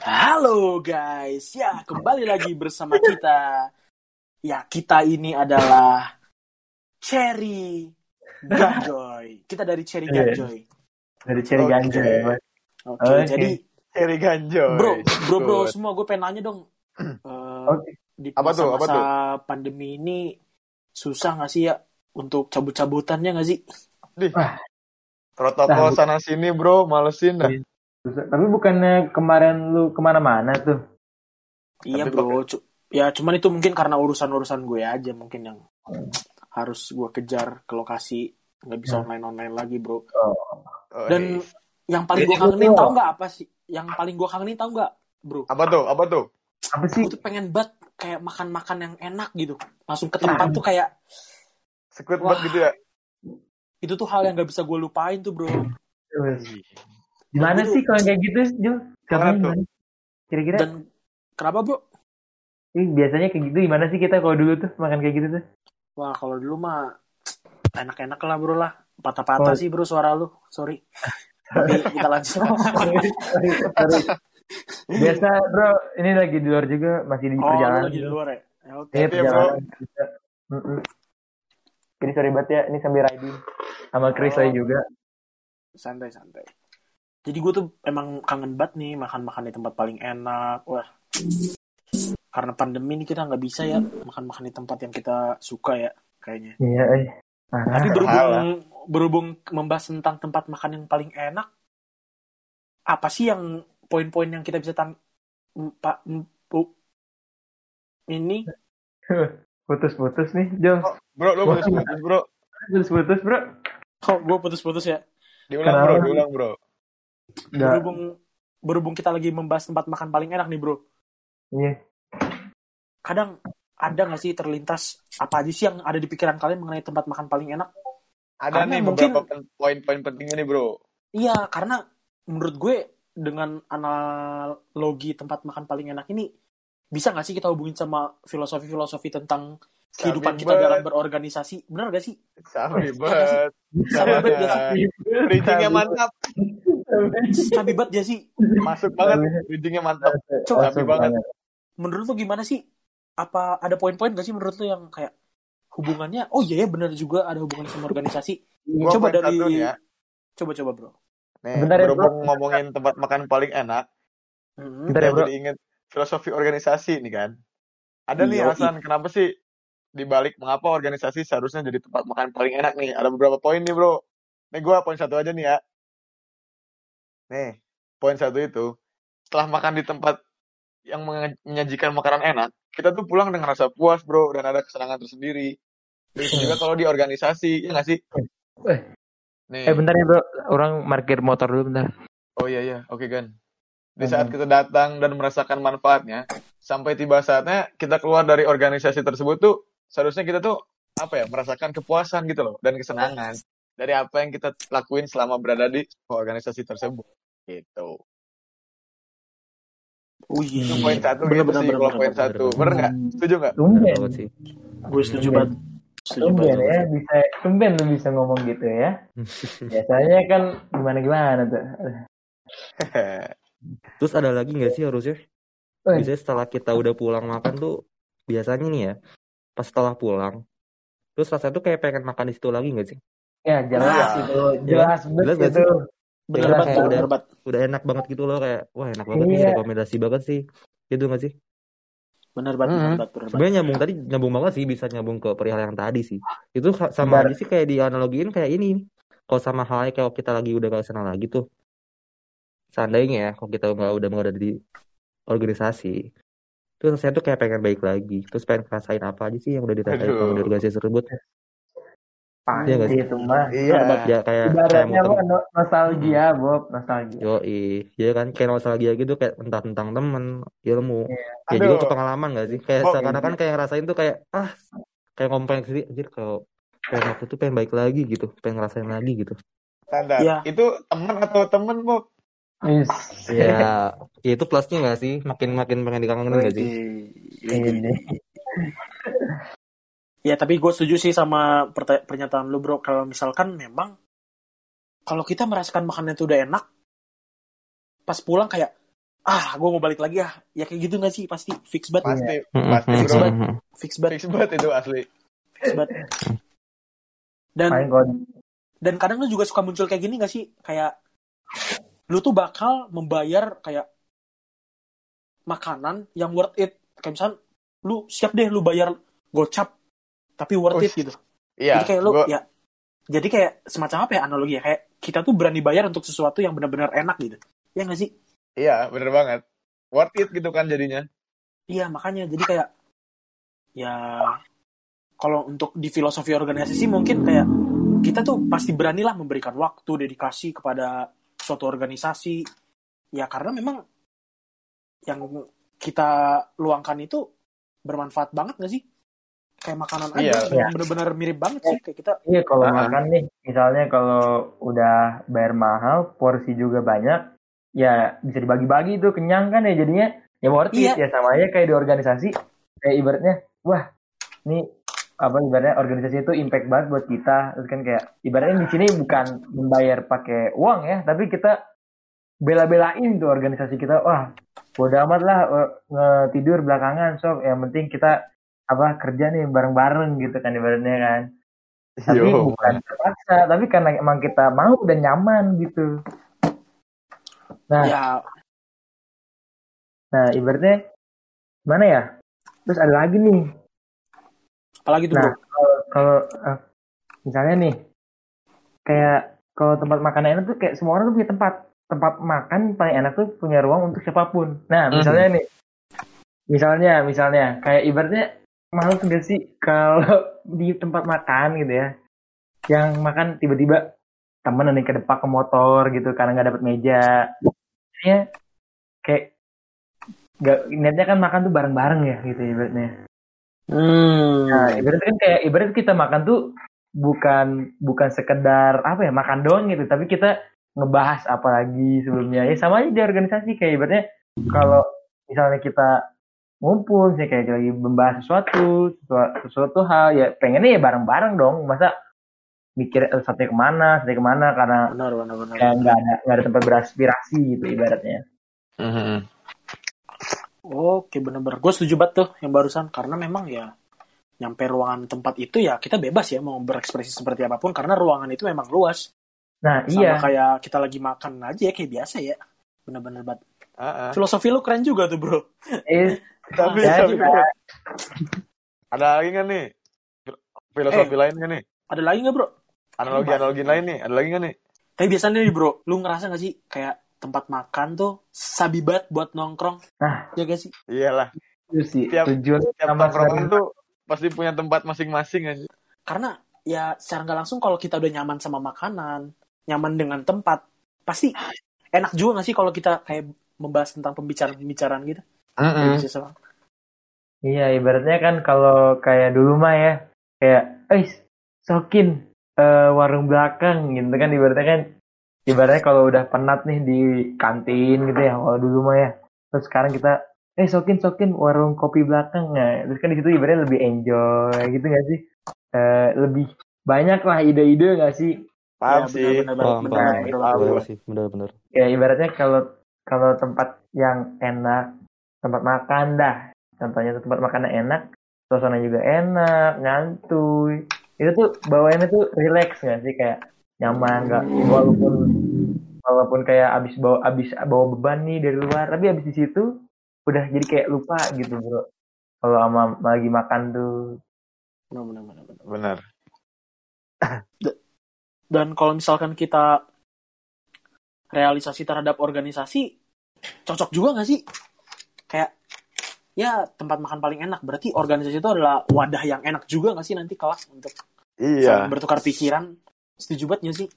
Halo guys, ya kembali lagi bersama kita. Ya kita ini adalah Cherry Ganjoy. Kita dari Cherry Iya. Ganjoy. dari Cherry Oke. Ganja ya. Oke, Oke. jadi Cherry Ganjoy. bro, bro, bro, Good. semua gue pengen nanya dong. Eh, Oke. Di Apa tuh, apa masa-masa pandemi ini susah nggak sih ya untuk cabut-cabutannya nggak sih? Protokol Nah, sana sini bro, malesin dah. Iya. Susah. Tapi bukannya kemarin lu ke mana-mana tuh? Iya Tapi bro, Cu- ya cuman itu mungkin karena urusan-urusan gue aja mungkin yang harus gue kejar ke lokasi nggak bisa Hmm. online online lagi bro. Oh. Oh, Dan hey. yang paling gue kangenin tau nggak apa sih? Yang paling gue kangenin tau nggak bro? apa tuh? Apa tuh? Apa sih? Gue tuh pengen banget kayak makan-makan yang enak gitu. Langsung ke tempat tuh kayak Wah. banget gitu ya? itu tuh hal yang nggak bisa gue lupain tuh bro. Gimana sih kalau kayak gitu, Jul? Gimana? Kira-kira? Dan kenapa bro? Ih, biasanya kayak gitu gimana sih kita kalau dulu tuh makan kayak gitu tuh? Wah kalau dulu mah enak-enak lah bro lah. Patah-patah Oh. sih bro suara lu. Sorry. Tapi kita lanjut. Sorry, sorry. Biasa bro, ini lagi di luar juga masih di Oh, perjalanan. lagi di luar ya? Ya, Oke. Bisa. Mm-mm. Jadi sorry banget ya, ini sambil riding. Sama Chris Oh. lagi juga. santai-santai. Jadi gue tuh emang kangen banget nih makan-makan di tempat paling enak. Wah, karena pandemi ini kita nggak bisa ya makan-makan di tempat yang kita suka ya kayaknya. Iya, eh. Parah. Tapi berhubung Salah. berhubung membahas tentang tempat makan yang paling enak, apa sih yang poin-poin yang kita bisa tang Pak Bu ini Putus-putus nih, Jul. Bro, lu putus-putus bro. Putus-putus, bro. kok gue putus-putus ya? Diulang bro, Kenapa? diulang bro. Nggak, Berhubung berhubung kita lagi membahas tempat makan paling enak nih bro. iya. kadang ada nggak sih terlintas apa aja sih yang ada di pikiran kalian mengenai tempat makan paling enak? Ada Karena nih mungkin- beberapa poin-poin pentingnya nih bro. Iya, karena menurut gue dengan analogi tempat makan paling enak ini bisa nggak sih kita hubungin sama filosofi-filosofi tentang kehidupan kita dalam berorganisasi? Bener gak sih? Sabi Iya banget. Sabi banget gak sih? Bridgingnya mantap. Sabi banget gak sih? Masuk banget. Bridgingnya mantap. Coba Sabi banget. menurut lu gimana sih? Apa ada poin-poin gak sih menurut lu yang kayak hubungannya? Oh iya ya bener juga ada hubungan sama organisasi. Gua Coba dari nih ya. coba-coba bro. Nih, Bentar ya, bro. berhubung ngomongin tempat makan paling enak, Hmm. Bentar ya, Saya bro. jadi inget filosofi organisasi nih kan. Ada nih Yoi. alasan kenapa sih dibalik mengapa organisasi seharusnya jadi tempat makan paling enak nih. Ada beberapa poin nih bro. Nih gue poin satu aja nih ya. Nih, poin satu itu. Setelah makan di tempat yang menyajikan makanan enak, kita tuh pulang dengan rasa puas bro. Dan ada kesenangan tersendiri. Begitu juga kalau di organisasi, ya nggak sih? Eh. Nih. Eh, bentar ya, bro. Orang parkir motor dulu, bentar. Oh iya iya, oke kan. Di Hmm. saat kita datang dan merasakan manfaatnya, sampai tiba saatnya kita keluar dari organisasi tersebut tuh seharusnya kita tuh apa ya merasakan kepuasan gitu loh dan kesenangan dari apa yang kita lakuin selama berada di organisasi tersebut. Gitu. Wih, Itu poin satu bener, gitu bener, sih kalau poin satu. Bener nggak? Setuju nggak? Tumben. Gue setuju banget. Setuju Tumben banget. ya, bisa tumben lu bisa ngomong gitu ya. Biasanya kan gimana-gimana tuh. Terus ada lagi nggak sih harusnya? Eh, Biasanya setelah kita udah pulang makan tuh biasanya nih ya, pas setelah pulang, terus rasanya tuh kayak pengen makan di situ lagi nggak sih? ya jelas Iya. itu, jelas Jelas banget nggak gitu. Bener Iya, banget, kayak tuh, udah- bener banget. Udah enak banget gitu loh kayak, wah enak banget nih, Iya. rekomendasi banget sih. Gitu nggak sih? Bener banget, bener Hmm. bener banget. Sebenarnya nyambung tadi nyambung banget sih bisa nyambung ke perihal yang tadi sih. Itu sa- sama Benar. aja sih kayak dianalogiin kayak ini. Kalau sama halnya kalau kita lagi udah gak senang lagi tuh. Seandainya ya, kalau kita nggak udah nggak ada di organisasi, terus saya tuh kayak pengen baik lagi. Terus pengen ngerasain apa aja sih yang udah dirasain sama organisasi tersebut. Pasti Iya itu mah. Iya. Ya kayak kayak Ibaratnya no- nostalgia, Bob, nostalgia. Yo, iya kan kayak nostalgia gitu kayak entah tentang temen, ilmu, ya Aduh. juga ke pengalaman gak sih? Kayak Oh, seakan-akan kayak ngerasain tuh kayak ah kayak ngomong sendiri, anjir kalau pengen aku tuh pengen baik lagi gitu, pengen ngerasain lagi gitu. Standar. Iya. Itu teman atau temen Bob? Is. Ya, ya itu plusnya gak sih? Makin makin pengen dikangenin gak sih? Ini. Ya tapi gue setuju sih sama pernyataan lu bro. Kalau misalkan memang kalau kita merasakan makanan itu udah enak, pas pulang kayak ah gue mau balik lagi ya ya kayak gitu gak sih pasti fix banget Pasti, Mm-mm. pasti Fix banget. fix banget Fix banget itu asli. fix banget dan dan kadang lu juga suka muncul kayak gini gak sih kayak lu tuh bakal membayar kayak makanan yang worth it. Kayak misal lu siap deh lu bayar gocap tapi worth it Ush. gitu. Iya, jadi kayak lu gua- ya. Jadi kayak semacam apa ya analogi ya? Kayak kita tuh berani bayar untuk sesuatu yang benar-benar enak gitu. Ya nggak sih? Iya bener banget. Worth it gitu kan jadinya. iya makanya. Jadi kayak ya kalau untuk di filosofi organisasi mungkin kayak kita tuh pasti beranilah memberikan waktu dedikasi kepada suatu organisasi ya karena memang yang kita luangkan itu bermanfaat banget gak sih kayak makanan aja Iya. yang benar-benar mirip banget sih kayak kita Iya kalau Ah. makan nih, misalnya kalau udah bayar mahal, porsi juga banyak, ya bisa dibagi-bagi tuh kenyang kan ya jadinya ya worth it Iya. ya sama aja kayak di organisasi, kayak ibaratnya, wah, ini apa ibaratnya organisasi itu impact banget buat kita, terus kan kayak ibaratnya di sini bukan membayar pakai uang ya, tapi kita bela-belain tuh organisasi kita, wah, bodo amat lah eh, nge- tidur belakangan, sob, yang penting kita apa kerja nih bareng-bareng gitu kan ibaratnya kan. Tapi Yo. bukan terpaksa tapi karena emang kita mau dan nyaman gitu. Nah. Ya. Nah ibaratnya mana ya? Terus ada lagi nih apalagi tuh nah bro kalau kalau eh, misalnya nih kayak kalau tempat makan enak tuh kayak semua orang tuh punya tempat. Tempat makan paling enak tuh punya ruang untuk siapa pun. Nah Mhm. misalnya nih misalnya misalnya kayak ibaratnya malu tuh gak sih kalau di tempat makan gitu ya yang makan tiba-tiba temen nih ke depan ke motor gitu karena nggak dapet meja. Ya kayak gak niatnya kan makan tuh bareng-bareng ya gitu ibaratnya hmm. Nah, ibaratnya kan kayak ibarat kita makan tuh bukan bukan sekedar apa ya makan doang gitu, tapi kita ngebahas apa lagi sebelumnya. Ya sama aja di organisasi kayak ibaratnya kalau misalnya kita ngumpul sih kayak lagi membahas sesuatu, sesuatu, sesuatu hal ya pengennya ya bareng-bareng dong. Masa mikir satunya ke mana, satunya ke mana karena benar benar benar ya nggak ada nggak ada tempat beraspirasi gitu ibaratnya. Mhm. Oke bener-bener. Gue setuju banget tuh yang barusan. Karena memang ya nyampe ruangan tempat itu ya kita bebas ya mau berekspresi seperti apa pun. Karena ruangan itu memang luas. Nah sama iya, kayak kita lagi makan aja ya kayak biasa ya. Bener-bener banget. Ah, ah. filosofi lu keren juga tuh bro. Eh, Tapi, ya, tapi- juga. ada lagi nggak nih? Fil- filosofi lain nggak nih? ada lagi nggak bro? Analogi analogi lain nih? Ada lagi nggak nih? tapi biasanya nih bro lu ngerasa gak sih kayak tempat makan tuh sabi banget buat nongkrong Nah. ya gak sih Iyalah. itu sih Tiap- tujuan Tiap tuh pasti punya tempat masing-masing aja. karena ya secara nggak langsung kalau kita udah nyaman sama makanan nyaman dengan tempat pasti enak juga gak sih kalau kita kayak membahas tentang pembicaraan-pembicaraan gitu Hmm. Iya, ibaratnya kan kalau kayak dulu mah ya, kayak, eh, sokin warung belakang gitu kan, ibaratnya kan, ibaratnya kalau udah penat nih di kantin gitu ya, kalau dulu mah ya, terus sekarang kita, eh, sokin sokin warung kopi belakang, nah, terus kan di situ ibaratnya lebih enjoy gitu gak sih? Eh, lebih banyak lah ide-ide gak sih? Paham Ya, sih. benar-benar, Paham, benar, paham. benar, Paham. Bener sih, bener-bener. Ya ibaratnya kalau kalau tempat yang enak, tempat makan dah. Contohnya tempat makannya enak, suasana juga enak, nyantuy. Itu tuh bawaannya tuh relax nggak sih kayak nyaman nggak walaupun walaupun kayak abis bawa abis bawa beban nih dari luar, tapi abis di situ udah jadi kayak lupa gitu bro. Kalau sama lagi makan tuh benar, benar, benar, benar. Benar. dan kalau misalkan kita realisasi terhadap organisasi cocok juga nggak sih kayak ya tempat makan paling enak berarti organisasi itu adalah wadah yang enak juga nggak sih nanti kelas untuk Iya. bertukar pikiran setuju banget nggak sih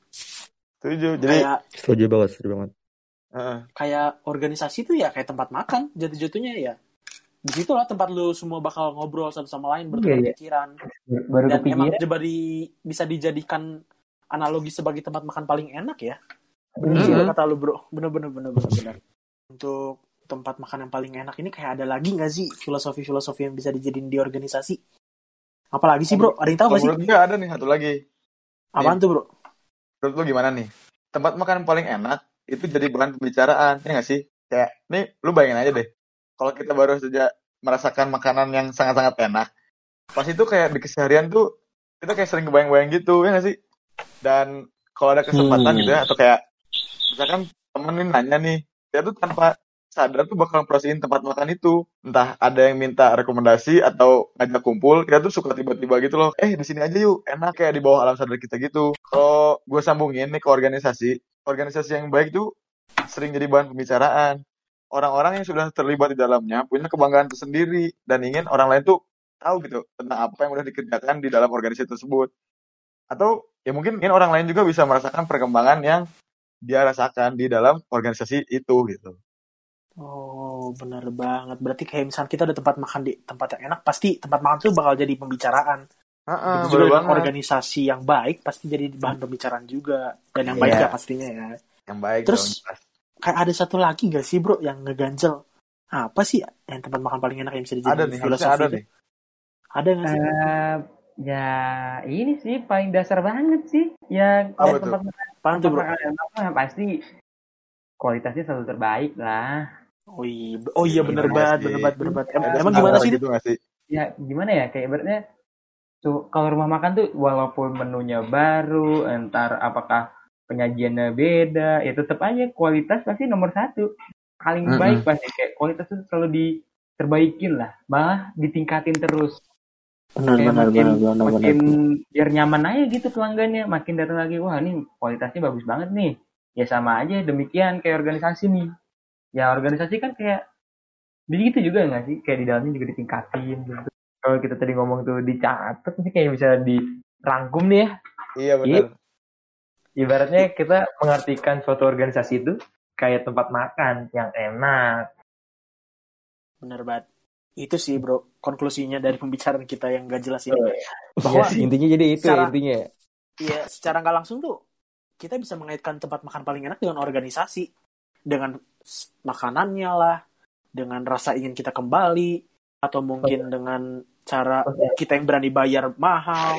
Setuju. Jadi, kayak Setuju banget, setuju banget. Heeh. kayak organisasi itu ya kayak tempat makan jatuh-jatuhnya ya di situ lah tempat lu semua bakal ngobrol satu sama lain bertukar Iya, iya. pikiran baru dan emang kepikiran. coba di- bisa dijadikan analogi sebagai tempat makan paling enak ya Iya. Bener kata lu bro, bener-bener bener-bener bener. Untuk tempat makan yang paling enak ini kayak ada lagi nggak sih filosofi-filosofi yang bisa dijadiin di organisasi? Apalagi sih bro? Ada yang tahu nggak sih? gue ada nih satu lagi. Apaan tuh bro? Menurut lu gimana nih? Tempat makan paling enak itu jadi bahan pembicaraan, ya nggak sih? kayak nih lu bayangin aja deh kalau kita baru saja merasakan makanan yang sangat-sangat enak pas itu kayak di keseharian tuh kita kayak sering kebayang-bayang gitu ya gak sih dan kalau ada kesempatan Hmm. gitu ya atau kayak misalkan temen nih nanya nih dia tuh tanpa sadar tuh bakal promosiin tempat makan itu. Entah ada yang minta rekomendasi atau ngajak kumpul kita tuh suka tiba-tiba gitu loh. Eh di sini aja yuk enak kayak di bawah alam sadar kita gitu. Kalau gue sambungin nih ke organisasi organisasi yang baik tuh sering jadi bahan pembicaraan. Orang-orang yang sudah terlibat di dalamnya punya kebanggaan tersendiri dan ingin orang lain tuh tahu gitu tentang apa yang udah dikerjakan di dalam organisasi tersebut. Atau ya mungkin ingin orang lain juga bisa merasakan perkembangan yang dia rasakan di dalam organisasi itu gitu Oh, bener banget. Berarti kayak misalnya kita ada tempat makan di tempat yang enak, pasti tempat makan itu bakal jadi pembicaraan. Juga banget. organisasi yang baik, pasti jadi bahan pembicaraan juga. Dan yang baik Iya. ya pastinya ya. yang baik Terus- dong. Kayak ada satu lagi gak sih bro yang ngeganjel? Apa sih yang tempat makan paling enak yang bisa ada dijadiin nih filosofi? ada nih Ada gak sih? Eh, ya ini sih paling dasar banget sih. Ya Apa kalau tuh? tempat makan Apaan tuh tempat bro? makan enak mah pasti kualitasnya selalu terbaik lah. Oh iya, oh iya bener banget, bener banget, bener banget. Em- Ada emang gimana sih? gitu gak sih Ya gimana ya kayak ibaratnya tuh kalau rumah makan tuh walaupun menunya baru, entar apakah penyajiannya beda, ya tetap aja kualitas pasti nomor satu. Paling Mm-mm. baik pasti kayak kualitas itu selalu diterbaikin lah, malah ditingkatin terus. Bener, Kayak bener, makin, bener, bener, bener. makin biar nyaman aja gitu pelanggannya, makin datang lagi, wah ini kualitasnya bagus banget nih. Ya sama aja demikian kayak organisasi nih. Ya organisasi kan kayak jadi gitu juga nggak sih? Kayak di dalamnya juga ditingkatin gitu. Kalau kita tadi ngomong tuh dicatat, pasti kayak bisa dirangkum nih ya. iya benar Ibaratnya kita mengartikan suatu organisasi itu kayak tempat makan yang enak. Bener banget. Itu sih bro, konklusinya dari pembicaraan kita yang gak jelas ini. Iya Bahwa sih. intinya jadi itu Secara- ya intinya. ya secara nggak langsung tuh kita bisa mengaitkan tempat makan paling enak dengan organisasi dengan makanannya lah dengan rasa ingin kita kembali atau mungkin dengan cara kita yang berani bayar mahal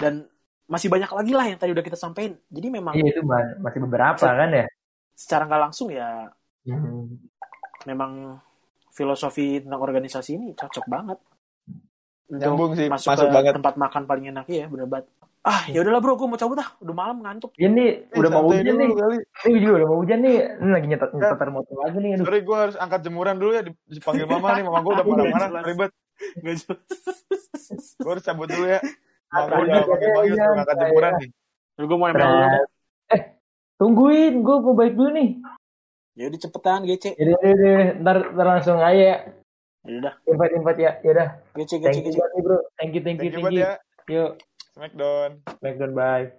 dan masih banyak lagi lah yang tadi udah kita sampaikan jadi memang Iya itu masih beberapa kan ya. secara nggak langsung ya Hmm. memang filosofi tentang organisasi ini cocok banget untuk Nyambung sih, masuk, masuk ke banget. tempat makan paling enak ya bener banget ah ya udahlah bro gue mau cabut ah udah malam ngantuk Ini nih, Eh, udah mau hujan dulu nih. kali. Ini juga udah mau hujan nih. Ini lagi nyetat nyetat remote lagi nih. Aduh. sorry gue harus angkat jemuran dulu ya dipanggil mama nih mama gue udah marah-marah ribet Nggak jelas. gue harus cabut dulu ya mama gue udah panggil-panggil iya, angkat iya. jemuran nih gue mau dulu dah. Eh, tungguin, gue mau balik dulu nih. Ya udah cepetan GC. Jadi, jadi, ntar, ntar langsung aja ya. Ya udah, Invite, invite ya. Ya udah. GC. banget nih bro. Thank you, thank you, thank you thank you. ya Yuk, Smackdown Smackdown, bye.